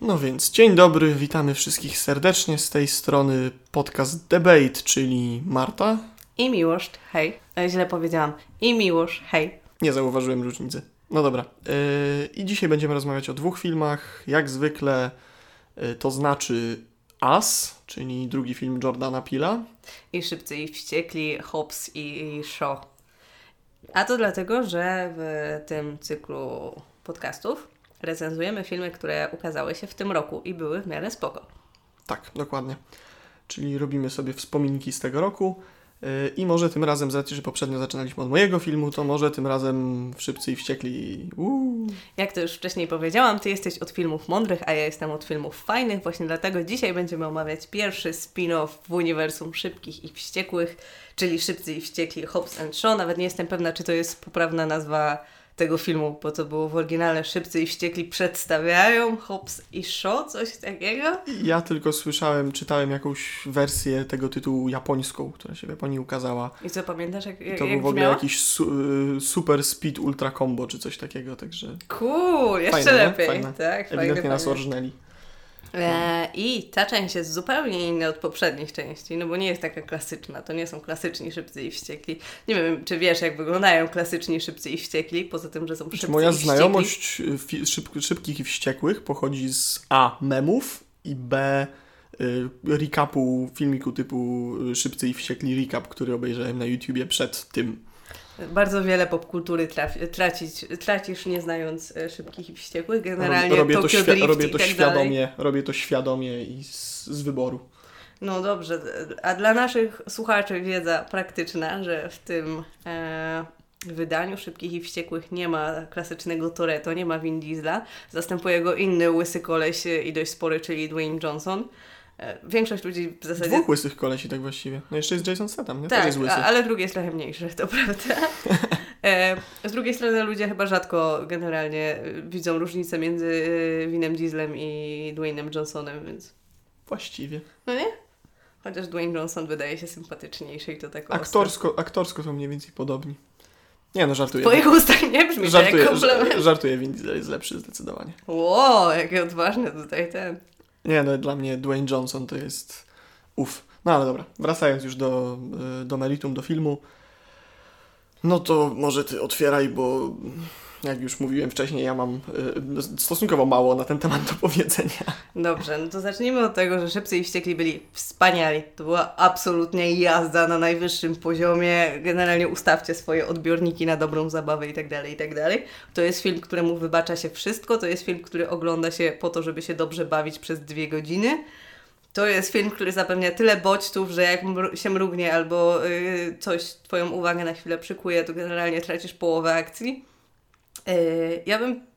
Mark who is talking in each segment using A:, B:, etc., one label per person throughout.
A: No więc, dzień dobry, witamy wszystkich serdecznie z tej strony podcast Debate, czyli Marta.
B: I Miłosz, hej. E, źle powiedziałam. I Miłosz, hej.
A: Nie zauważyłem różnicy. No dobra. Yy, I dzisiaj będziemy rozmawiać o dwóch filmach. Jak zwykle yy, to znaczy As, czyli drugi film Jordana Pila.
B: I Szybcy i Wściekli, Hobbs i, i Shaw. A to dlatego, że w tym cyklu podcastów recenzujemy filmy, które ukazały się w tym roku i były w miarę spoko.
A: Tak, dokładnie. Czyli robimy sobie wspominki z tego roku. Yy, I może tym razem, za że poprzednio zaczynaliśmy od mojego filmu, to może tym razem w Szybcy i Wściekli. Uuu.
B: Jak to już wcześniej powiedziałam, Ty jesteś od filmów mądrych, a ja jestem od filmów fajnych. Właśnie dlatego dzisiaj będziemy omawiać pierwszy spin-off w uniwersum Szybkich i Wściekłych, czyli Szybcy i Wściekli Hobbs and Shaw. Nawet nie jestem pewna, czy to jest poprawna nazwa tego filmu, bo to było w oryginale Szybcy i Wściekli przedstawiają Hobbs i Shaw, coś takiego.
A: Ja tylko słyszałem, czytałem jakąś wersję tego tytułu japońską, która się w Japonii ukazała.
B: I co, pamiętasz jak, jak
A: To był
B: jak
A: w ogóle
B: brzmiała?
A: jakiś su y, super speed ultra combo czy coś takiego, także
B: Cool, jeszcze
A: Fajne,
B: lepiej.
A: Fajne.
B: Tak, fajne,
A: ewidentnie nas
B: fajne.
A: orżnęli.
B: E, I ta część jest zupełnie inna od poprzednich części, no bo nie jest taka klasyczna. To nie są klasyczni szybcy i wściekli. Nie wiem, czy wiesz, jak wyglądają klasyczni szybcy i wściekli, poza tym, że są szybcy
A: moja
B: i
A: znajomość y, fi- szyb szybkich i wściekłych pochodzi z A. memów i B. Y, recapu filmiku typu y, Szybcy i Wściekli recap, który obejrzałem na YouTubie przed tym.
B: Bardzo wiele popkultury trafi, tracić, tracisz nie znając e, szybkich i wściekłych. Generalnie
A: robię, to
B: Tokyo
A: świ-
B: Drift
A: robię to
B: tak
A: świadomie,
B: dalej.
A: robię to świadomie i z, z wyboru.
B: No dobrze, a dla naszych słuchaczy wiedza praktyczna, że w tym e, wydaniu Szybkich i Wściekłych nie ma klasycznego Toretto, nie ma Vin Diesla, zastępuje go inny łysy koleś i dość spory, czyli Dwayne Johnson. E, większość ludzi w zasadzie...
A: Dwóch łysych kolesi tak właściwie. No jeszcze jest Jason Statham, nie? Też
B: tak,
A: jest łysy.
B: ale drugi jest trochę mniejszy, to prawda. E, z drugiej strony ludzie chyba rzadko generalnie e, widzą różnicę między Vinem Dieslem i Dwayne'em Johnsonem, więc...
A: Właściwie.
B: No nie? Chociaż Dwayne Johnson wydaje się sympatyczniejszy i to tak ostro.
A: Aktorsko, aktorsko są mniej więcej podobni. Nie no, żartuję.
B: twoich ustach nie brzmi
A: Żartuję,
B: jak komplement.
A: ża- żartuję, Vin Diesel jest lepszy zdecydowanie.
B: Wow, jakie odważne tutaj ten.
A: Nie no, dla mnie Dwayne Johnson to jest uf. No ale dobra, wracając już do, y, do meritum, do filmu. No to może ty otwieraj, bo jak już mówiłem wcześniej, ja mam y, stosunkowo mało na ten temat do powiedzenia.
B: Dobrze, no to zacznijmy od tego, że Szybcy i Wściekli byli wspaniali. To była absolutnie jazda na najwyższym poziomie. Generalnie ustawcie swoje odbiorniki na dobrą zabawę i tak dalej, i tak dalej. To jest film, któremu wybacza się wszystko. To jest film, który ogląda się po to, żeby się dobrze bawić przez dwie godziny. To jest film, który zapewnia tyle bodźców, że jak się mrugnie albo y, coś Twoją uwagę na chwilę przykuje, to generalnie tracisz połowę akcji. Y, ja bym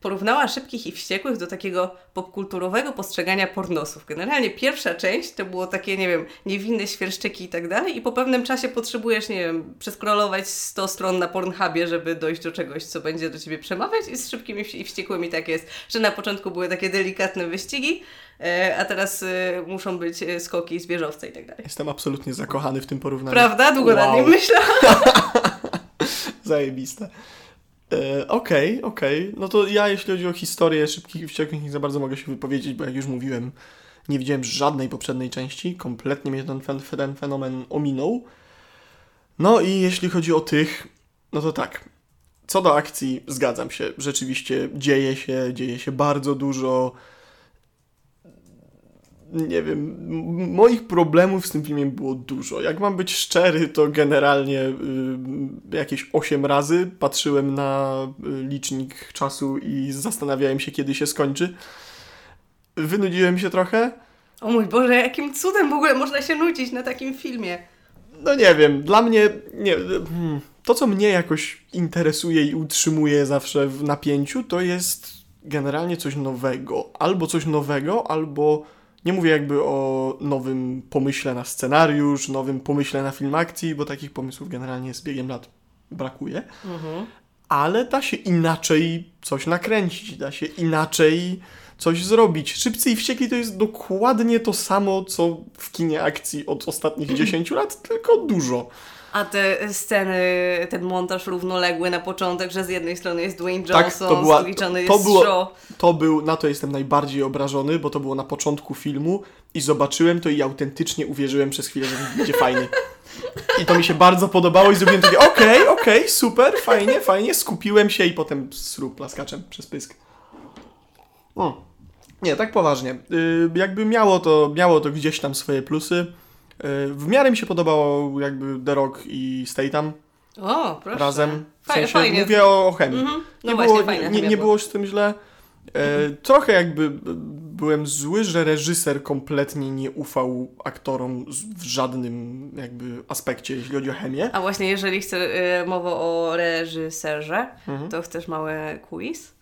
B: porównała Szybkich i Wściekłych do takiego popkulturowego postrzegania pornosów. Generalnie pierwsza część to było takie, nie wiem, niewinne świerszczyki i tak dalej i po pewnym czasie potrzebujesz, nie wiem, przeskrolować 100 stron na Pornhubie, żeby dojść do czegoś, co będzie do Ciebie przemawiać i z Szybkimi i Wściekłymi tak jest, że na początku były takie delikatne wyścigi, e, a teraz e, muszą być skoki z wieżowca i tak dalej.
A: Jestem absolutnie zakochany w tym porównaniu.
B: Prawda? Długo nad
A: Wow.
B: nim myślałam.
A: Zajebiste. E, Okej, okej. No to ja, jeśli chodzi o historię szybkich i wściekłych, nie za bardzo mogę się wypowiedzieć, bo jak już mówiłem, nie widziałem żadnej poprzedniej części. Kompletnie mnie ten, fen, ten fenomen ominął. No i jeśli chodzi o tych, no to tak. Co do akcji, zgadzam się. Rzeczywiście dzieje się, dzieje się bardzo dużo. Nie wiem, moich problemów z tym filmem było dużo. Jak mam być szczery, to generalnie y, jakieś 8 razy patrzyłem na y, licznik czasu i zastanawiałem się, kiedy się skończy. Wynudziłem się trochę.
B: O mój Boże, jakim cudem w ogóle można się nudzić na takim filmie?
A: No nie wiem, dla mnie nie, hmm, to, co mnie jakoś interesuje i utrzymuje zawsze w napięciu, to jest generalnie coś nowego. Albo coś nowego, albo nie mówię jakby o nowym pomyśle na scenariusz, nowym pomyśle na film akcji, bo takich pomysłów generalnie z biegiem lat brakuje.
B: Mhm.
A: Ale da się inaczej coś nakręcić, da się inaczej coś zrobić. Szybcy i wściekli to jest dokładnie to samo, co w kinie akcji od ostatnich 10 lat, tylko dużo.
B: A te sceny, ten montaż równoległy na początek, że z jednej strony jest Dwayne
A: Tak,
B: Johnson,
A: to była-
B: z drugiej strony
A: to
B: jest
A: było-
B: Shaw.
A: To był, na to jestem najbardziej obrażony, bo to było na początku filmu i zobaczyłem to i autentycznie uwierzyłem przez chwilę, że będzie fajny. I to mi się bardzo podobało i zrobiłem takie okej, okej, super, fajnie, fajnie, skupiłem się i potem srób plaskaczem przez pysk. O. Nie, tak poważnie. Y, jakby miało to, miało to gdzieś tam swoje plusy. W miarę mi się podobało jakby The Rock i Statham
B: O, proszę.
A: razem. W sensie
B: fajnie.
A: mówię o, o chemii.
B: Mhm. No
A: nie,
B: właśnie,
A: było, nie, nie było z tym źle. E, trochę jakby byłem zły, że reżyser kompletnie nie ufał aktorom w żadnym jakby aspekcie, jeśli chodzi o chemię.
B: A właśnie, jeżeli chcę y, mowa o reżyserze,
A: Mhm.
B: to chcesz mały quiz?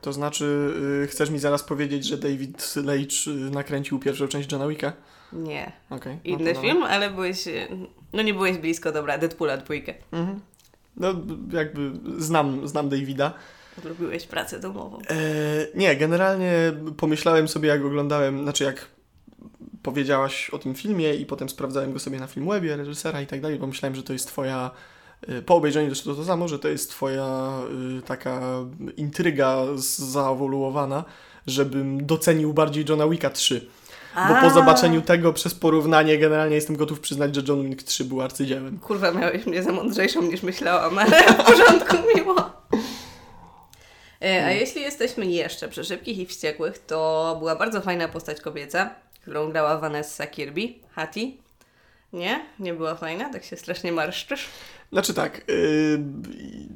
A: To znaczy, y, chcesz mi zaraz powiedzieć, że David Leitch y, nakręcił pierwszą część Johna Wicka?
B: Nie.
A: Okej. no
B: Inny
A: dobra.
B: film, ale byłeś... y, No nie byłeś blisko, dobra, Deadpoola dwójkę.
A: Mhm. No jakby znam, znam Davida.
B: Lubiłeś pracę domową.
A: E, nie, generalnie pomyślałem sobie, jak oglądałem, znaczy jak powiedziałaś o tym filmie i potem sprawdzałem go sobie na Filmwebie, reżysera i tak dalej, pomyślałem, że to jest twoja, e, po obejrzeniu też to, to samo, że to jest twoja e, taka intryga zaewoluowana, żebym docenił bardziej Johna Wicka 3. Bo po zobaczeniu tego przez porównanie generalnie jestem gotów przyznać, że John Wick 3 był arcydziełem.
B: Kurwa, miałeś mnie za mądrzejszą niż myślałam, ale w porządku, miło. E, A jeśli jesteśmy jeszcze przy Szybkich i Wściekłych, to była bardzo fajna postać kobieca, którą grała Vanessa Kirby, Hattie. Nie? Nie była fajna? Tak się strasznie marszczysz?
A: Znaczy tak, y,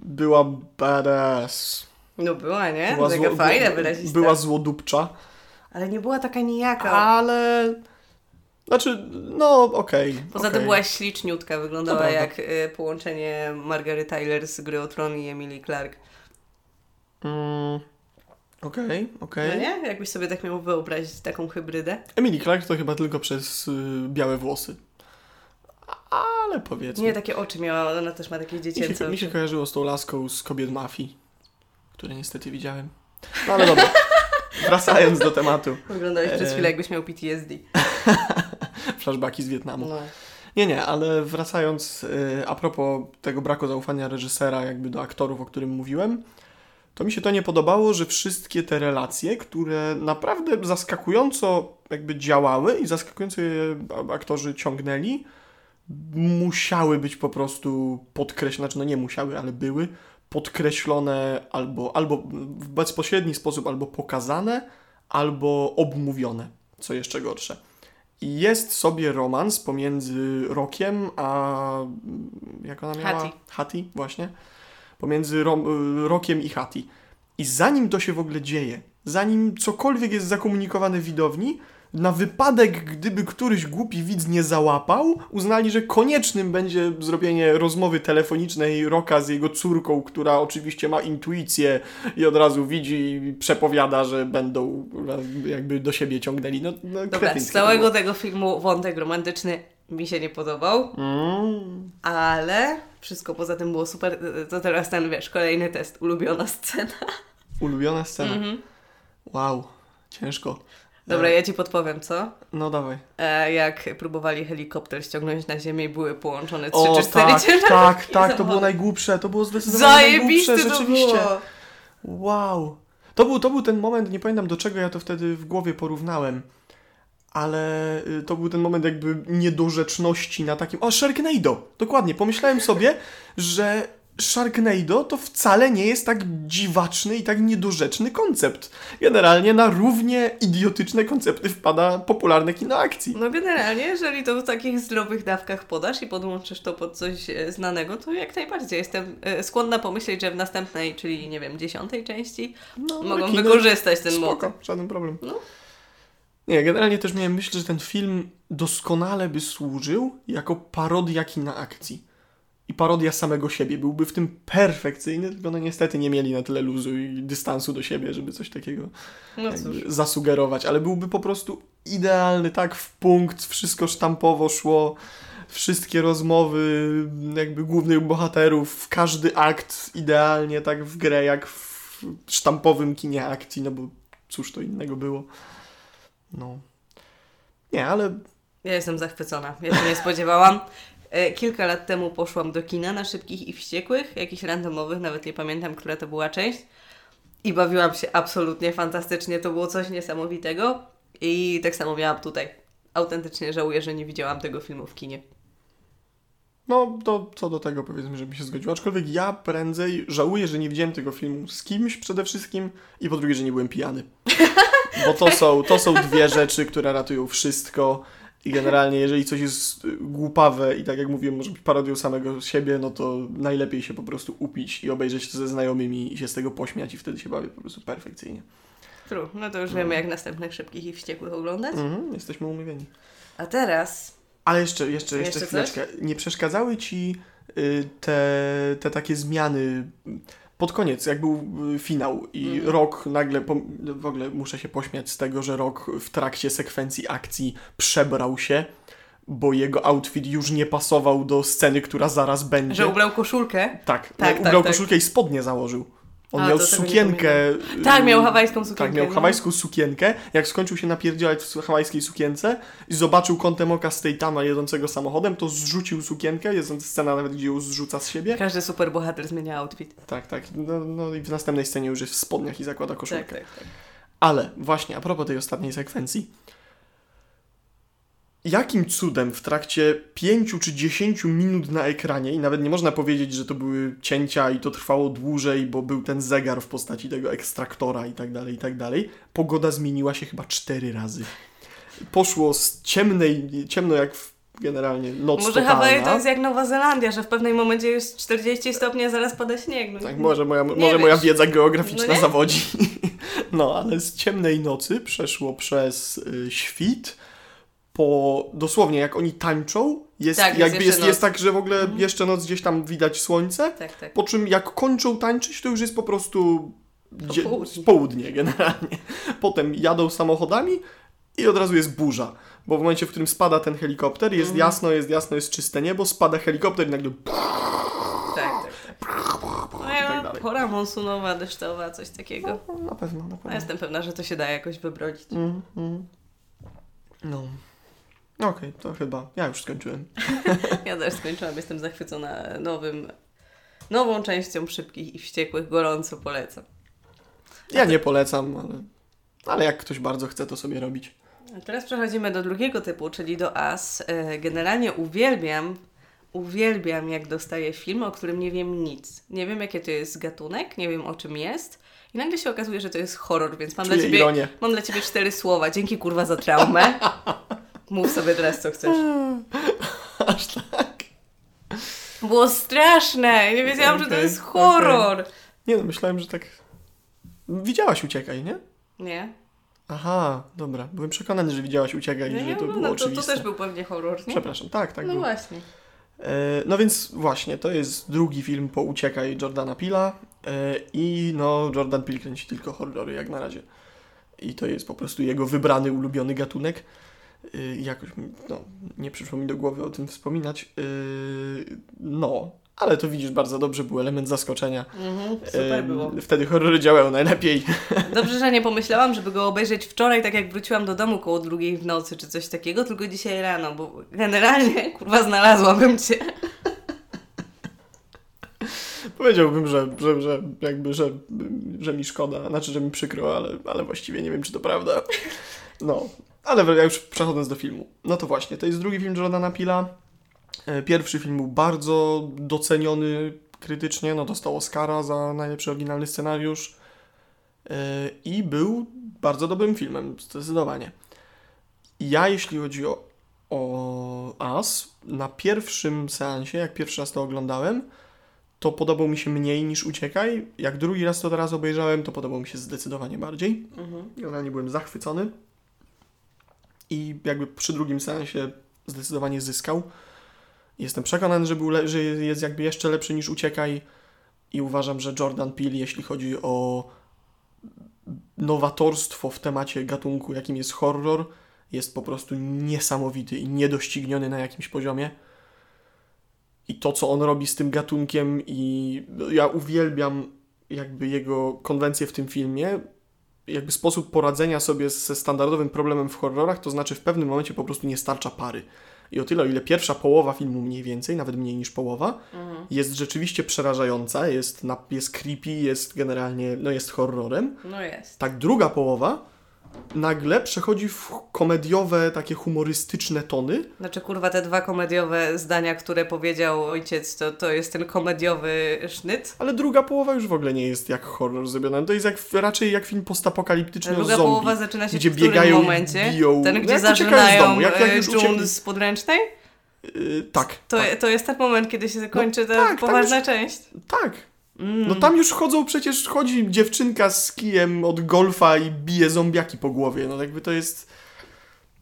A: była badass.
B: No była, nie?
A: Była,
B: Taka
A: zło-
B: fajna, wyrazista.
A: była złodupcza.
B: Ale nie była taka nijaka.
A: Ale. Znaczy, no okej.
B: Poza
A: okej.
B: tym była śliczniutka, wyglądała jak y, połączenie Margaret Tyler z Gry o Tron i Emily Clark.
A: Mm, Okej, okej.
B: No nie? Jakbyś sobie tak miał wyobrazić taką hybrydę.
A: Emily Clark to chyba tylko przez y, białe włosy. Ale powiedzmy.
B: Nie, takie oczy miała, ona też ma takie
A: mi,
B: dziecięce
A: się, mi się
B: oczy.
A: kojarzyło z tą laską z kobiet mafii, które niestety widziałem. No ale dobra. Wracając do tematu.
B: Wyglądałeś przez
A: E.
B: chwilę, jakbyś miał PTSD.
A: Flashbacki z Wietnamu.
B: No.
A: Nie, nie, ale wracając y, a propos tego braku zaufania reżysera jakby do aktorów, o którym mówiłem, to mi się to nie podobało, że wszystkie te relacje, które naprawdę zaskakująco jakby działały i zaskakująco je aktorzy ciągnęli, musiały być po prostu podkreślone, znaczy no nie musiały, ale były podkreślone albo, albo w bezpośredni sposób albo pokazane, albo obmówione, co jeszcze gorsze. I jest sobie romans pomiędzy Rokiem a. Jak ona miała?
B: Hattie.
A: Hattie, właśnie. Pomiędzy Rom, y, Rokiem i Hattie. I zanim to się w ogóle dzieje, zanim cokolwiek jest zakomunikowane widowni, na wypadek, gdyby któryś głupi widz nie załapał, uznali, że koniecznym będzie zrobienie rozmowy telefonicznej Roka z jego córką, która oczywiście ma intuicję i od razu widzi i przepowiada, że będą jakby do siebie ciągnęli. No, no
B: Dobra, z całego tego filmu wątek romantyczny mi się nie podobał,
A: Mm.
B: ale wszystko poza tym było super. To teraz ten, wiesz, kolejny test, ulubiona scena.
A: Ulubiona scena.
B: Mhm.
A: Wow, ciężko.
B: Dobra,
A: E,
B: ja Ci podpowiem, co?
A: No dawaj.
B: E, jak próbowali helikopter ściągnąć na ziemię i były połączone 3
A: O,
B: czy 4
A: tak,
B: ciężarówki
A: tak, tak, to było najgłupsze, to było zdecydowanie
B: Zajebiste
A: najgłupsze, rzeczywiście.
B: było!
A: Wow. To był, to był ten moment, nie pamiętam do czego ja to wtedy w głowie porównałem, ale y, to był ten moment jakby niedorzeczności na takim... O, Sharknado! Dokładnie, pomyślałem sobie, że Sharknado to wcale nie jest tak dziwaczny i tak niedorzeczny koncept. Generalnie na równie idiotyczne koncepty wpada popularne kino akcji.
B: No generalnie, jeżeli to w takich zdrowych dawkach podasz i podłączysz to pod coś e, znanego, to jak najbardziej jestem e, skłonna pomyśleć, że w następnej, czyli nie wiem, dziesiątej części
A: No,
B: mogą
A: kino-
B: wykorzystać ten
A: Spoko,
B: motyw.
A: żaden problem.
B: No.
A: Nie, generalnie też miałem myśl, że ten film doskonale by służył jako parodia kina akcji. I parodia samego siebie. Byłby w tym perfekcyjny, tylko no niestety nie mieli na tyle luzu i dystansu do siebie, żeby coś takiego
B: No
A: zasugerować. Ale byłby po prostu idealny, tak w punkt, wszystko sztampowo szło. Wszystkie rozmowy jakby głównych bohaterów, każdy akt idealnie tak w grę, jak w sztampowym kinie akcji, no bo cóż to innego było. No. Nie, ale
B: Ja jestem zachwycona. Ja się nie spodziewałam. E, kilka lat temu poszłam do kina na Szybkich i Wściekłych, jakichś randomowych, nawet nie pamiętam, która to była część. I bawiłam się absolutnie fantastycznie, to było coś niesamowitego. I tak samo miałam tutaj. Autentycznie żałuję, że nie widziałam tego filmu w kinie.
A: No, to co do tego powiedzmy, że mi się zgodziło. Aczkolwiek ja prędzej żałuję, że nie widziałem tego filmu z kimś przede wszystkim i po drugie, że nie byłem pijany. Bo to są, to są dwie rzeczy, które ratują wszystko. I generalnie, jeżeli coś jest y, głupawe i tak jak mówiłem, może być parodią samego siebie, no to najlepiej się po prostu upić i obejrzeć to ze znajomymi i się z tego pośmiać i wtedy się bawię po prostu perfekcyjnie.
B: True. No to już wiemy, jak następnych Szybkich i Wściekłych oglądać.
A: Mhm, jesteśmy umówieni.
B: A teraz...
A: Ale jeszcze, jeszcze, jeszcze,
B: Jeszcze
A: chwileczkę. Nie przeszkadzały ci y, te, te takie zmiany pod koniec, jak był y, finał i
B: Mhm.
A: Rok nagle, w ogóle muszę się pośmiać z tego, że Rok w trakcie sekwencji akcji przebrał się, bo jego outfit już nie pasował do sceny, która zaraz będzie.
B: Że ubrał koszulkę.
A: Tak,
B: Tak,
A: ubrał
B: tak, tak.
A: koszulkę i spodnie założył. On
B: A,
A: miał
B: nie
A: sukienkę.
B: Tak, miał hawajską sukienkę.
A: Tak, miał
B: no.
A: hawajską sukienkę. Jak skończył się napierdzielać w hawajskiej sukience i zobaczył kątem oka Statama jedącego samochodem, to zrzucił sukienkę. Jest scena nawet, gdzie ją zrzuca z siebie.
B: Każdy superbohater zmienia outfit.
A: Tak, tak. No, no i w następnej scenie już jest w spodniach i zakłada koszulkę.
B: Tak, tak, tak.
A: Ale właśnie, a propos tej ostatniej sekwencji. Jakim cudem w trakcie 5 czy 10 minut na ekranie, i nawet nie można powiedzieć, że to były cięcia i to trwało dłużej, bo był ten zegar w postaci tego ekstraktora i tak dalej, i tak dalej, pogoda zmieniła się chyba 4 razy. Poszło z ciemnej, ciemno jak w generalnie noc
B: Może
A: totalna.
B: Hawaje to jest jak Nowa Zelandia, że w pewnym momencie jest 40 stopni, a zaraz pada śnieg. No,
A: Tak, może moja, może moja wiedza geograficzna
B: No
A: zawodzi. No, ale z ciemnej nocy przeszło przez y, świt, po dosłownie jak oni tańczą, jest,
B: Tak, jest
A: jakby jest,
B: noc.
A: jest tak, że w ogóle
B: Mhm.
A: jeszcze noc gdzieś tam widać słońce,
B: Tak, tak.
A: po czym jak kończą tańczyć, to już jest po prostu dzie-
B: Popołudnie.
A: południe generalnie. Potem jadą samochodami i od razu jest burza. Bo w momencie, w którym spada ten helikopter, jest
B: Mhm.
A: jasno, jest jasno, jest czyste niebo, spada helikopter i nagle
B: tak, tak, tak. No,
A: tak
B: ja, pora monsunowa, deszczowa, coś takiego.
A: na pewno, na
B: Ja
A: pewno.
B: jestem pewna, że to się da jakoś wybronić.
A: Mm, mm. No. Okej, to chyba. Ja już skończyłem.
B: Ja też skończyłam, jestem zachwycona nowym, nową częścią Szybkich i Wściekłych, gorąco polecam.
A: Ja nie polecam, ale, ale jak ktoś bardzo chce, to sobie robić.
B: A teraz przechodzimy do drugiego typu, czyli do As. E, Generalnie uwielbiam, uwielbiam jak dostaję film, o którym nie wiem nic. Nie wiem jaki to jest gatunek, nie wiem o czym jest. I nagle się okazuje, że to jest horror, więc mam, dla ciebie,
A: ironię.
B: mam dla Ciebie cztery słowa. Dzięki kurwa za traumę. Mów sobie teraz co chcesz.
A: Aż tak.
B: Było straszne. Nie wiedziałam, że to jest horror.
A: Nie no, myślałem, że tak... Widziałaś Uciekaj, nie?
B: Nie?
A: Aha, dobra. Byłem przekonany, że widziałaś Uciekaj i
B: No
A: że to było
B: no, to, to
A: oczywiste.
B: też był pewnie horror, nie?
A: Przepraszam, tak, tak
B: No
A: było.
B: właśnie.
A: E, No więc właśnie, to jest drugi film po Uciekaj Jordana Pila e, i no Jordan Peele kręci tylko horrory jak na razie. I to jest po prostu jego wybrany, ulubiony gatunek. E, Jakoś, no, nie przyszło mi do głowy o tym wspominać. E, No, ale to widzisz, bardzo dobrze był element zaskoczenia.
B: Mhm,
A: E,
B: super było.
A: Wtedy horrory działają najlepiej.
B: Dobrze, że nie pomyślałam, żeby go obejrzeć wczoraj, tak jak wróciłam do domu koło drugiej w nocy, czy coś takiego, tylko dzisiaj rano, bo generalnie, kurwa, znalazłabym cię.
A: Powiedziałbym, że, że, że jakby, że, że mi szkoda, znaczy, że mi przykro, ale, ale właściwie nie wiem, czy to prawda. No, ale ja już przechodząc do filmu. No to właśnie, to jest drugi film Jordana Pila. E, Pierwszy film był bardzo doceniony krytycznie, no dostał Oscara za najlepszy oryginalny scenariusz E, i był bardzo dobrym filmem, zdecydowanie. Ja, jeśli chodzi o, o As, na pierwszym seansie, jak pierwszy raz to oglądałem, to podobał mi się mniej niż Uciekaj. Jak drugi raz to teraz obejrzałem, to podobał mi się zdecydowanie bardziej.
B: Mhm.
A: Generalnie byłem zachwycony. I jakby przy drugim seansie zdecydowanie zyskał. Jestem przekonany, że, był że jest jakby jeszcze lepszy niż Uciekaj. I uważam, że Jordan Peele, jeśli chodzi o nowatorstwo w temacie gatunku, jakim jest horror, jest po prostu niesamowity i niedościgniony na jakimś poziomie. I to, co on robi z tym gatunkiem, i ja uwielbiam jakby jego konwencję w tym filmie, jakby sposób poradzenia sobie ze standardowym problemem w horrorach, to znaczy w pewnym momencie po prostu nie starcza pary. I o tyle, o ile pierwsza połowa filmu mniej więcej, nawet mniej niż połowa,
B: Mhm.
A: jest rzeczywiście przerażająca, jest, jest creepy, jest generalnie, no jest horrorem,
B: No jest.
A: tak druga połowa nagle przechodzi w komediowe, takie humorystyczne tony.
B: Znaczy, kurwa, te dwa komediowe zdania, które powiedział ojciec, to, to jest ten komediowy sznyt.
A: Ale druga połowa już w ogóle nie jest jak horror zrobiona. To jest jak, raczej jak film postapokaliptyczny o
B: Druga
A: zombie.
B: połowa zaczyna się
A: gdzie
B: w którym
A: biegają
B: momencie?
A: biją.
B: Ten,
A: No
B: gdzie
A: uciekają z domu, jak- jak
B: e,
A: już uciekli.
B: z podręcznej?
A: Yy, tak,
B: To,
A: tak,
B: to jest ten moment, kiedy się kończy ta
A: tak,
B: poważna
A: już-
B: część.
A: tak.
B: Mm.
A: No tam już chodzą, przecież chodzi dziewczynka z kijem od golfa i bije zombiaki po głowie. No jakby to jest...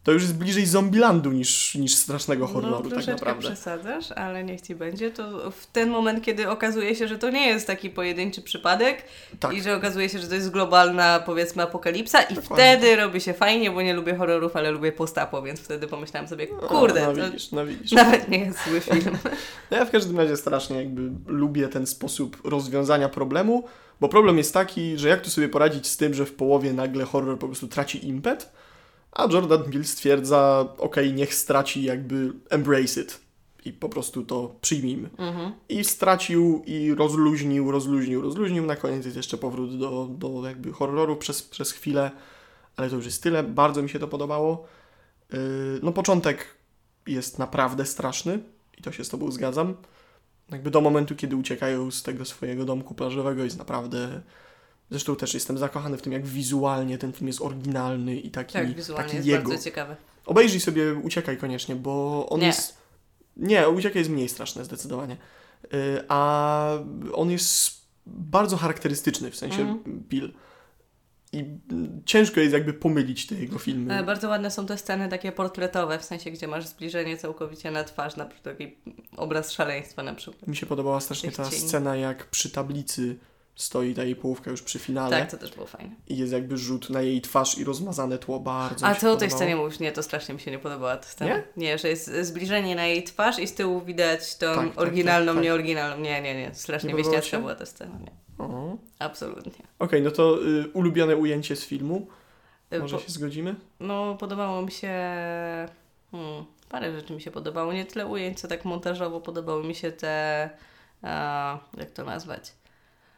A: To już jest bliżej Zombielandu niż, niż strasznego
B: no,
A: horroru tak
B: troszeczkę
A: naprawdę.
B: przesadzasz, ale niech ci będzie. To w ten moment, kiedy okazuje się, że to nie jest taki pojedynczy przypadek
A: Tak.
B: i że okazuje się, że to jest globalna, powiedzmy, apokalipsa i
A: Dokładnie.
B: wtedy robi się fajnie, bo nie lubię horrorów, ale lubię postapo, więc wtedy pomyślałam sobie, kurde,
A: no,
B: to
A: widzisz, no widzisz.
B: nawet nie jest zły film.
A: No ja w każdym razie strasznie jakby lubię ten sposób rozwiązania problemu, bo problem jest taki, że jak tu sobie poradzić z tym, że w połowie nagle horror po prostu traci impet, a Jordan Peele stwierdza, okej, niech straci jakby embrace it i po prostu to przyjmijmy.
B: Mhm.
A: I stracił i rozluźnił, rozluźnił, rozluźnił. Na koniec jest jeszcze powrót do, do jakby horroru przez, przez chwilę, ale to już jest tyle. Bardzo mi się to podobało. Yy, no początek jest naprawdę straszny i to się z tobą zgadzam. Jakby do momentu, kiedy uciekają z tego swojego domku plażowego jest naprawdę... Zresztą też jestem zakochany w tym, jak wizualnie ten film jest oryginalny i taki,
B: Tak, wizualnie
A: taki
B: jest
A: jego.
B: bardzo ciekawy.
A: Obejrzyj sobie Uciekaj koniecznie, bo on
B: Nie.
A: jest... Nie, Uciekaj jest mniej straszny zdecydowanie. Yy, A on jest bardzo charakterystyczny, w sensie
B: Mhm.
A: Bill. I mm, ciężko jest jakby pomylić te jego filmy.
B: E, Bardzo ładne są te sceny takie portretowe, w sensie, gdzie masz zbliżenie całkowicie na twarz, na przykład taki obraz szaleństwa na przykład.
A: Mi się podobała strasznie ta
B: cieni.
A: scena, jak przy tablicy stoi ta jej połówka już przy finale
B: Tak, to też było fajne.
A: i jest jakby rzut na jej twarz i rozmazane tło. Bardzo
B: A co o tej scenie mówisz? Nie, to strasznie mi się nie podobała ta scena.
A: Nie?
B: Nie, że jest zbliżenie na jej twarz i z tyłu widać tą
A: Tak, tak,
B: oryginalną,
A: tak, tak.
B: nieoryginalną. Nie, nie, nie. Strasznie wieśniacka była ta scena. Nie,
A: O.
B: absolutnie.
A: Okej, no to y, ulubione ujęcie z filmu.
B: E,
A: Może
B: po-
A: się zgodzimy?
B: No, podobało mi się... Hmm, parę rzeczy mi się podobało. Nie tyle ujęć, co tak montażowo podobały mi się te... A, jak to nazwać?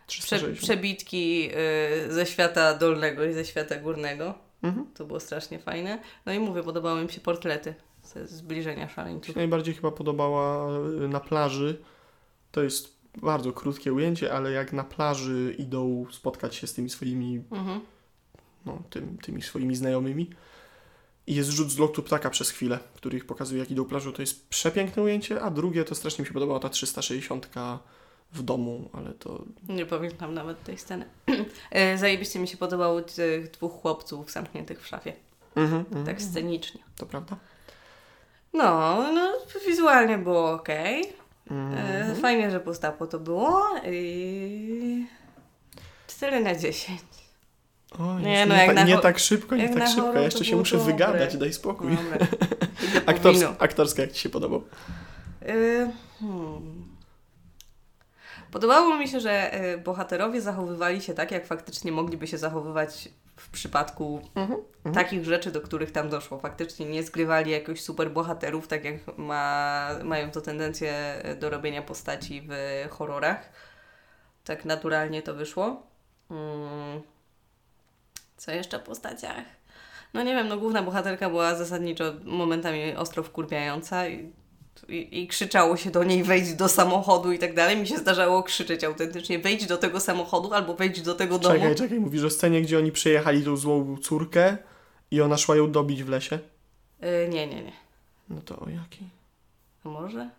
B: Prze,
A: 360.
B: przebitki y, ze świata dolnego i ze świata górnego.
A: Mhm.
B: To było strasznie fajne. No i mówię, podobały mi się portrety ze zbliżenia szaleńców.
A: najbardziej chyba podobała y, na plaży. To jest bardzo krótkie ujęcie, ale jak na plaży idą spotkać się z tymi swoimi,
B: Mhm.
A: no, tym, tymi swoimi znajomymi. I jest rzut z lotu ptaka przez chwilę, który ich pokazuje, jak idą plażą. To jest przepiękne ujęcie, a drugie to strasznie mi się podobała ta 360 w domu, ale to
B: Nie pamiętam nawet tej sceny. E, Zajebiście mi się podobało tych dwóch chłopców zamkniętych w szafie.
A: mhm, mhm,
B: Tak scenicznie.
A: to prawda.
B: No, no, wizualnie było ok. E,
A: Mhm.
B: Fajnie, że postapo to było. I... 4 na 10.
A: O,
B: Nie, no
A: nie,
B: jak
A: ta,
B: na
A: nie tak szybko, nie
B: jak
A: tak szybko. Ja jeszcze się muszę
B: dobre.
A: wygadać, daj spokój.
B: Dobra. Idę po
A: Aktors,
B: wino.
A: aktorska, jak Ci się podobał?
B: Hmm. Podobało mi się, że y, bohaterowie zachowywali się tak, jak faktycznie mogliby się zachowywać w przypadku
A: Mhm,
B: takich rzeczy, do których tam doszło. Faktycznie nie zgrywali jakoś super bohaterów, tak jak ma, mają to tendencję do robienia postaci w horrorach. Tak naturalnie to wyszło. Mm. Co jeszcze o postaciach? No nie wiem, no główna bohaterka była zasadniczo momentami ostro wkurwiająca i, i, i krzyczało się do niej wejdź do samochodu i tak dalej. Mi się zdarzało krzyczeć autentycznie wejdź do tego samochodu albo wejdź do tego domu.
A: Czekaj, czekaj, mówisz o scenie, gdzie oni przejechali tą złą córkę i ona szła ją dobić w lesie?
B: Y, nie, nie, nie.
A: No to o jakiej?
B: A może?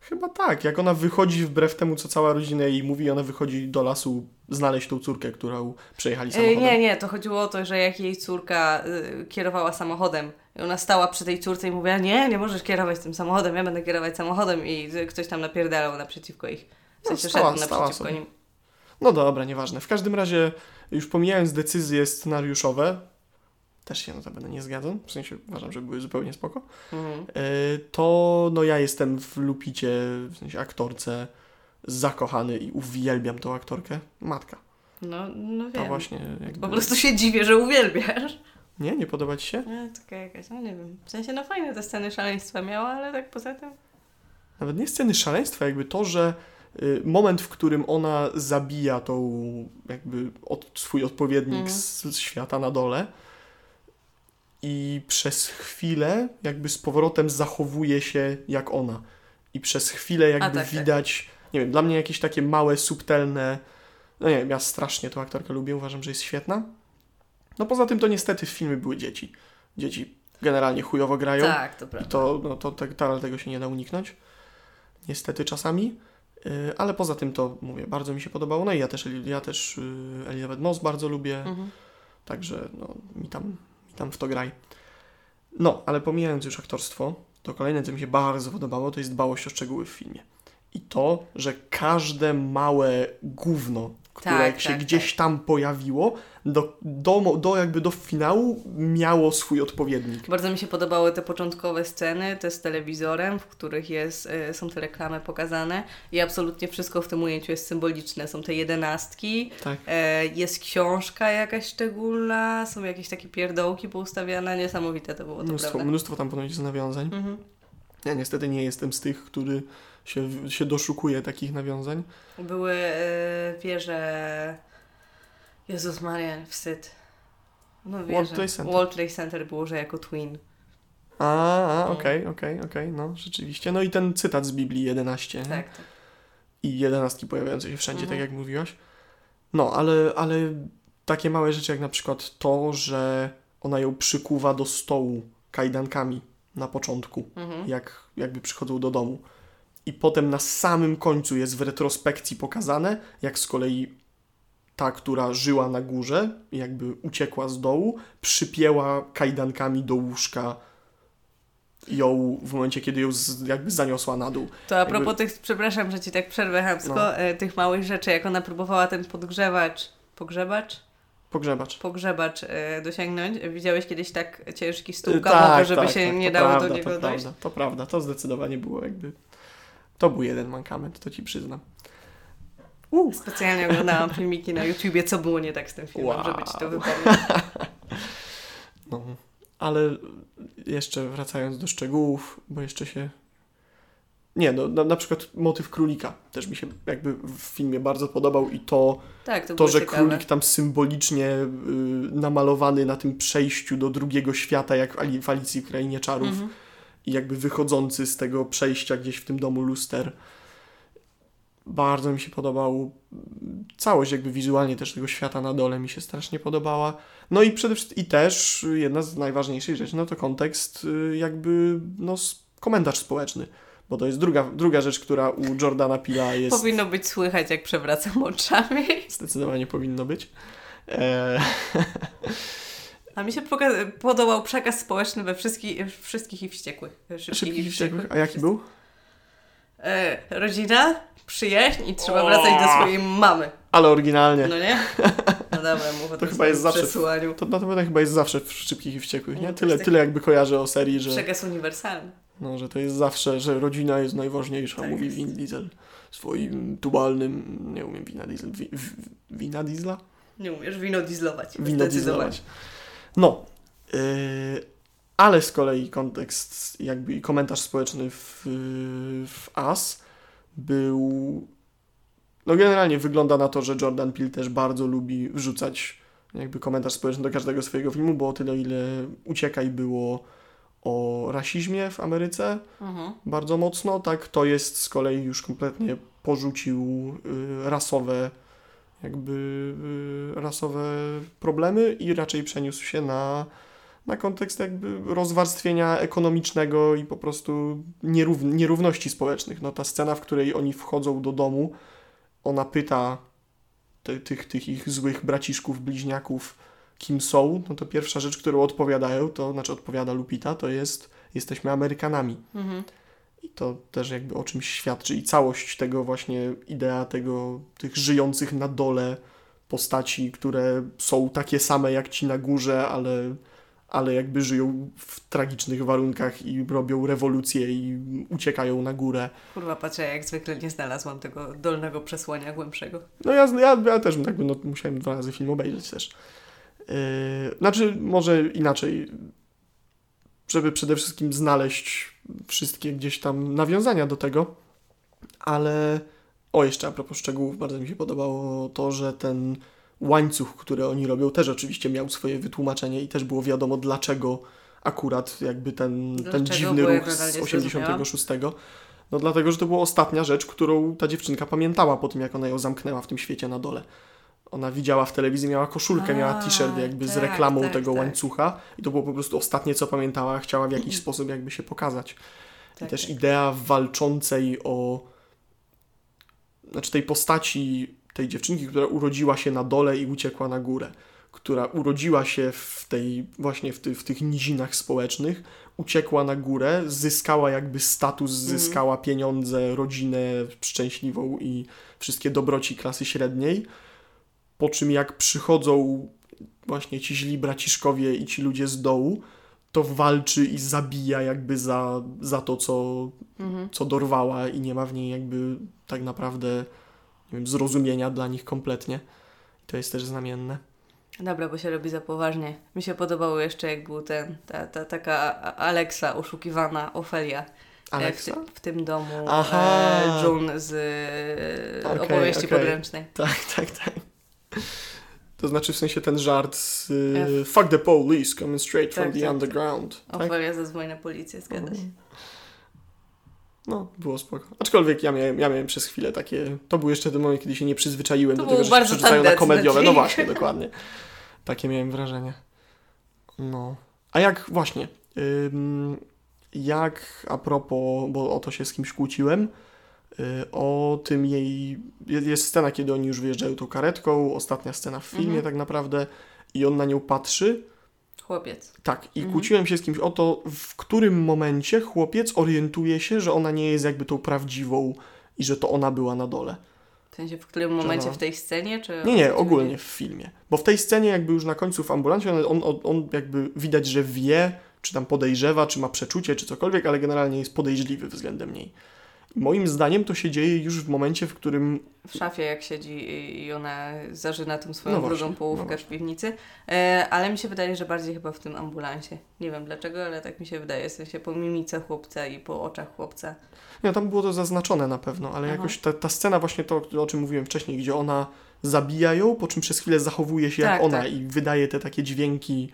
A: Chyba tak, jak ona wychodzi wbrew temu, co cała rodzina jej mówi, ona wychodzi do lasu znaleźć tą córkę, którą przejechali samochodem.
B: Nie, nie, to chodziło o to, że jak jej córka y, kierowała samochodem i ona stała przy tej córce i mówiła, nie, nie możesz kierować tym samochodem, ja będę kierować samochodem i ktoś tam napierdalał naprzeciwko ich. W
A: No,
B: sensie
A: stała-
B: szedł
A: stała
B: naprzeciwko
A: sobie.
B: nim.
A: No dobra, nieważne. W każdym razie, już pomijając decyzje scenariuszowe, też się notabene nie zgadzam, w sensie uważam, że były zupełnie spoko,
B: Mhm.
A: e, to no ja jestem w Lupicie, w sensie aktorce, zakochany i uwielbiam tą aktorkę. Matka.
B: No, no
A: To
B: wiem.
A: właśnie jakby...
B: Po prostu się dziwię, że uwielbiasz.
A: Nie? Nie podoba ci się?
B: No, taka jakaś, no nie wiem. W sensie, no fajne te sceny szaleństwa miała, ale tak poza tym...
A: Nawet nie sceny szaleństwa, jakby to, że y, moment, w którym ona zabija tą jakby od, swój odpowiednik
B: Mhm.
A: z, z świata na dole i przez chwilę jakby z powrotem zachowuje się jak ona. I przez chwilę jakby
B: tak, tak.
A: widać, nie wiem, dla mnie jakieś takie małe, subtelne, no nie wiem, ja strasznie tą aktorkę lubię, uważam, że jest świetna. No poza tym to niestety w filmie były dzieci. Dzieci generalnie chujowo grają.
B: Tak, to
A: I
B: prawda.
A: to, no, to, tak- to, tego się nie da uniknąć. Niestety czasami. Yy, ale poza tym to mówię, bardzo mi się podobało. No i ja też, ja też yy, Elizabeth Moss bardzo lubię.
B: Mhm.
A: Także no, mi, tam, tam w to graj. No, ale pomijając już aktorstwo, to kolejne, co mi się bardzo podobało, to jest dbałość o szczegóły w filmie. I to, że każde małe gówno, które
B: Tak,
A: się
B: tak,
A: gdzieś tam pojawiło, do, do, do, jakby do finału miało swój odpowiednik.
B: Bardzo mi się podobały te początkowe sceny, te z telewizorem, w których jest, e, są te reklamy pokazane i absolutnie wszystko w tym ujęciu jest symboliczne. Są te jedenastki,
A: Tak.
B: e, jest książka jakaś szczególna, są jakieś takie pierdołki poustawiane, niesamowite to było, to
A: Mnóstwo,
B: prawda.
A: mnóstwo tam ponoć jest nawiązań.
B: Mhm.
A: Ja niestety nie jestem z tych, który się, się doszukuje takich nawiązań.
B: Były e, wieże... Jezus Maria, wstyd. No wieże.
A: World Trade Center.
B: World Trade Center było, że jako twin.
A: A,
B: No.
A: okej, okej, okej, no rzeczywiście. No i ten cytat z Biblii 11. nie?
B: Tak, tak.
A: I jedenastki pojawiające się wszędzie,
B: Mhm.
A: tak jak mówiłaś. No, ale, ale takie małe rzeczy jak na przykład to, że ona ją przykuwa do stołu kajdankami na początku,
B: Mhm.
A: jak jakby przychodzą do domu. I potem na samym końcu jest w retrospekcji pokazane, jak z kolei ta, która żyła na górze, jakby uciekła z dołu, przypięła kajdankami do łóżka ją w momencie, kiedy ją z, jakby zaniosła na dół.
B: To a
A: Jakby-
B: propos tych, przepraszam, że ci tak przerwę chamsko,
A: No.
B: e, tych małych rzeczy, jak ona próbowała ten podgrzewacz, pogrzebacz?
A: Pogrzebacz.
B: Pogrzebacz e, dosięgnąć. Widziałeś kiedyś tak ciężki stół
A: Y,
B: kawowy, żeby
A: tak,
B: się
A: tak,
B: nie dało
A: prawda,
B: do niego
A: to
B: dojść?
A: Prawda, to prawda, to zdecydowanie było jakby... To był jeden mankament, to ci przyznam. Uh.
B: Specjalnie oglądałam filmiki na YouTubie, co było nie tak z tym filmem,
A: Wow.
B: żeby ci to wypomnieć.
A: No, ale jeszcze wracając do szczegółów, bo jeszcze się... Nie, no, na, na przykład motyw królika też mi się jakby w filmie bardzo podobał i to,
B: Tak, to,
A: to że
B: ciekawe.
A: królik tam symbolicznie y, namalowany na tym przejściu do drugiego świata, jak w, Ali, w Alicji w Krainie Czarów
B: Mhm.
A: i jakby wychodzący z tego przejścia gdzieś w tym domu luster. Bardzo mi się podobał. Całość jakby wizualnie też tego świata na dole mi się strasznie podobała. No i przede wszystkim i też jedna z najważniejszych rzeczy, no to kontekst y, jakby no komentarz społeczny. Bo to jest druga, druga rzecz, która u Jordana Pila jest
B: Powinno być słychać, jak przewracam oczami.
A: zdecydowanie powinno być. E,
B: A mi się podobał przekaz społeczny we wszystkich, wszystkich i wściekłych. Szybkich,
A: szybkich i wściekłych. A jaki był?
B: E, rodzina, przyjaźń i trzeba wracać do swojej mamy.
A: Ale oryginalnie.
B: No nie? No dobra, mówię
A: To
B: o
A: chyba jest zawsze
B: przesłaniu.
A: To na pewno chyba jest zawsze w Szybkich i Wściekłych, nie?
B: No,
A: Tyle,
B: jest taki-
A: tyle jakby kojarzę o serii, że...
B: Przekaz uniwersalny.
A: No, że to jest zawsze, że rodzina jest najważniejsza,
B: Tak
A: mówi
B: jest.
A: Vin Diesel. Swoim tubalnym, nie umiem wina diesel, wi, w, wina diesla?
B: Nie umiesz wino dieslować.
A: Wino dieslować. No, yy, ale z kolei kontekst, jakby i komentarz społeczny w, w As był, no generalnie wygląda na to, że Jordan Peele też bardzo lubi wrzucać jakby komentarz społeczny do każdego swojego filmu, bo o tyle ile Uciekaj było o rasizmie w Ameryce,
B: Mhm.
A: bardzo mocno, tak to jest z kolei już kompletnie porzucił y, rasowe jakby y, rasowe problemy i raczej przeniósł się na, na kontekst jakby rozwarstwienia ekonomicznego i po prostu nierów, nierówności społecznych. No ta scena, w której oni wchodzą do domu, ona pyta te, tych, tych ich złych braciszków, bliźniaków, kim są, no to pierwsza rzecz, którą odpowiadają, to znaczy odpowiada Lupita, to jest jesteśmy Amerykanami.
B: Mhm.
A: I to też jakby o czymś świadczy i całość tego właśnie idea tego, tych żyjących na dole postaci, które są takie same jak ci na górze, ale, ale jakby żyją w tragicznych warunkach i robią rewolucję i uciekają na górę.
B: Kurwa, patrzę, jak zwykle nie znalazłam tego dolnego przesłania głębszego.
A: No ja, ja, ja też jakby no, musiałem dwa razy film obejrzeć też. Yy, znaczy, może inaczej, żeby przede wszystkim znaleźć wszystkie gdzieś tam nawiązania do tego, ale o, jeszcze a propos szczegółów, bardzo mi się podobało to, że ten łańcuch, który oni robią, też oczywiście miał swoje wytłumaczenie i też było wiadomo, dlaczego akurat jakby ten, ten dziwny ruch z
B: nadal nie
A: 86. No dlatego, że to była ostatnia rzecz, którą ta dziewczynka pamiętała po tym, jak ona ją zamknęła w tym świecie na dole. Ona widziała w telewizji, miała koszulkę, miała
B: A,
A: t-shirt jakby z
B: tak,
A: reklamą
B: tak,
A: tego
B: tak.
A: łańcucha i to było po prostu ostatnie, co pamiętała, chciała w jakiś sposób jakby się pokazać.
B: Tak,
A: I też
B: tak.
A: idea walczącej o. Znaczy tej postaci tej dziewczynki, która urodziła się na dole i uciekła na górę. Która urodziła się w tej, właśnie w, ty, w tych nizinach społecznych, uciekła na górę, zyskała jakby status,
B: Mhm.
A: zyskała pieniądze, rodzinę szczęśliwą i wszystkie dobroci klasy średniej. Po czym jak przychodzą właśnie ci źli braciszkowie i ci ludzie z dołu, to walczy i zabija jakby za, za to, co,
B: Mhm.
A: co dorwała i nie ma w niej jakby tak naprawdę nie wiem, zrozumienia dla nich kompletnie. To jest też znamienne.
B: Dobra, bo się robi za poważnie. Mi się podobało jeszcze, jak był ten, ta, ta taka Alexa oszukiwana, Ofelia. e,
A: Alexa?
B: W, w tym domu
A: Aha.
B: e, June z e,
A: Okej,
B: opowieści
A: okej.
B: podręcznej.
A: Tak, tak, tak. To znaczy w sensie ten żart z
B: F.
A: Fuck the police coming straight from
B: Tak,
A: the
B: tak, tak.
A: underground. Tak?
B: Ofelia zadzwoni na policję, zgadza się.
A: No, było spoko. Aczkolwiek ja miałem, ja miałem przez chwilę takie... To był jeszcze ten moment, kiedy się nie przyzwyczaiłem
B: To
A: do tego, że się przerzucają na komediowe. No właśnie, dokładnie. Takie miałem wrażenie. No. A jak właśnie... Ym, jak a propos, bo o to się z kimś kłóciłem, y, o tym jej... je- Jest scena, kiedy oni już wyjeżdżają tą karetką, ostatnia scena w filmie
B: Mhm.
A: tak naprawdę i on na nią patrzy
B: Chłopiec.
A: tak, i
B: Mhm.
A: kłóciłem się z kimś o to, w którym momencie chłopiec orientuje się, że ona nie jest jakby tą prawdziwą i że to ona była na dole.
B: W sensie, w którym momencie
A: no.
B: w tej scenie, czy...
A: Nie, nie, ogólnie w filmie. Bo w tej scenie jakby już na końcu w ambulancie on, on, on- on jakby widać, że wie, czy tam podejrzewa, czy ma przeczucie, czy cokolwiek, ale generalnie jest podejrzliwy względem niej. Moim zdaniem to się dzieje już w momencie, w którym
B: W szafie, jak siedzi i- ona zażyna tą swoją
A: No
B: drugą połówkę
A: no
B: w piwnicy. E, ale mi się wydaje, że bardziej chyba w tym ambulansie. Nie wiem dlaczego, ale tak mi się wydaje. W sensie po mimice chłopca i po oczach chłopca.
A: Nie, tam było to zaznaczone na pewno, ale
B: Aha.
A: jakoś ta, ta scena właśnie to, o czym mówiłem wcześniej, gdzie ona zabija ją, po czym przez chwilę zachowuje się jak
B: Tak,
A: ona
B: tak.
A: i wydaje te takie dźwięki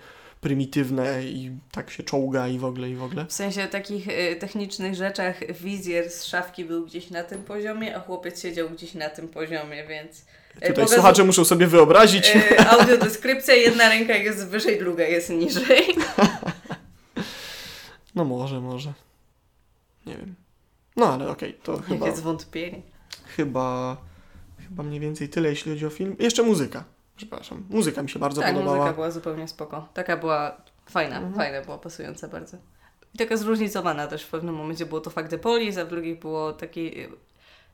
A: prymitywne i tak się czołga i w ogóle, i w ogóle.
B: W sensie takich e, technicznych rzeczach wizjer z szafki był gdzieś na tym poziomie, a chłopiec siedział gdzieś na tym poziomie, więc... e,
A: Tutaj
B: pokazu-
A: słuchacze muszą sobie wyobrazić.
B: e, audiodeskrypcja, jedna ręka jest wyżej, druga jest niżej.
A: No może, może. Nie wiem. No ale okej, to chyba,
B: Jakie zwątpienie.
A: chyba, chyba mniej więcej tyle, jeśli chodzi o film. Jeszcze muzyka. Przepraszam. Muzyka mi się bardzo
B: tak,
A: podobała.
B: muzyka była zupełnie spoko. Taka była fajna,
A: Mhm.
B: fajna była, pasująca bardzo. I taka zróżnicowana też w pewnym momencie było to Fuck the Police, a w drugim było taki... e,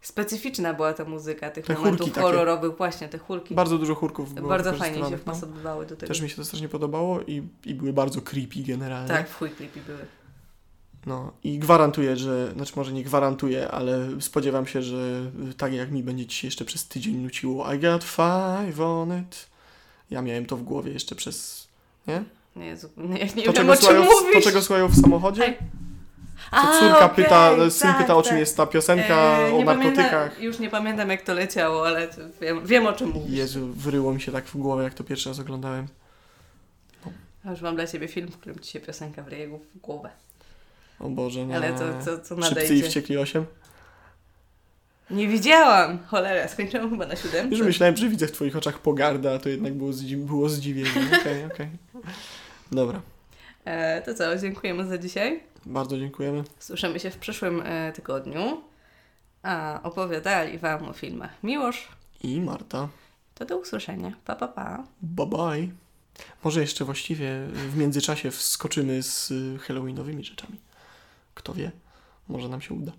B: Specyficzna była ta muzyka, tych
A: Te
B: momentów
A: takie.
B: horrorowych, właśnie te chórki.
A: Bardzo dużo chórków było
B: Bardzo fajnie się
A: no.
B: wpasowywały do tego.
A: Też mi się to strasznie podobało i, i były bardzo creepy generalnie.
B: Tak, w chuj creepy były.
A: No i gwarantuję, że, znaczy może nie gwarantuję, ale spodziewam się, że tak jak mi będzie ci się jeszcze przez tydzień nuciło I got five on it. Ja miałem to w głowie jeszcze przez, nie?
B: Nie, Jezu, nie, nie
A: To
B: wiem
A: czego,
B: o czym
A: w- to czego słuchają w samochodzie?
B: A,
A: córka
B: okej,
A: pyta, syn
B: tak,
A: pyta o czym
B: tak.
A: jest ta piosenka
B: E,
A: o narkotykach.
B: Pamiętam, już nie pamiętam jak to leciało, ale wiem, wiem o czym mówisz.
A: Jezu, wyryło mi się tak w głowę, jak to pierwszy raz oglądałem.
B: A już mam dla Ciebie film, w którym Ci się piosenka wryje w głowę.
A: O Boże, nie.
B: Ale to, to, to
A: Szybcy i
B: nadejdzie.
A: wściekli 8.
B: Nie widziałam! Cholera, skończyłam chyba na siódemce.
A: Już myślałem, że widzę w twoich oczach pogardę, a to jednak było, zdzi- było zdziwienie. Okej, okej. Dobra,
B: E, to co, dziękujemy za dzisiaj.
A: bardzo dziękujemy.
B: Słyszymy się w przyszłym e, tygodniu. A opowiadali Wam o filmach Miłosz.
A: I Marta.
B: To do usłyszenia. Pa, pa, pa.
A: Bye bye. Może jeszcze właściwie w międzyczasie wskoczymy z y, halloweenowymi rzeczami. Kto wie? Może nam się uda.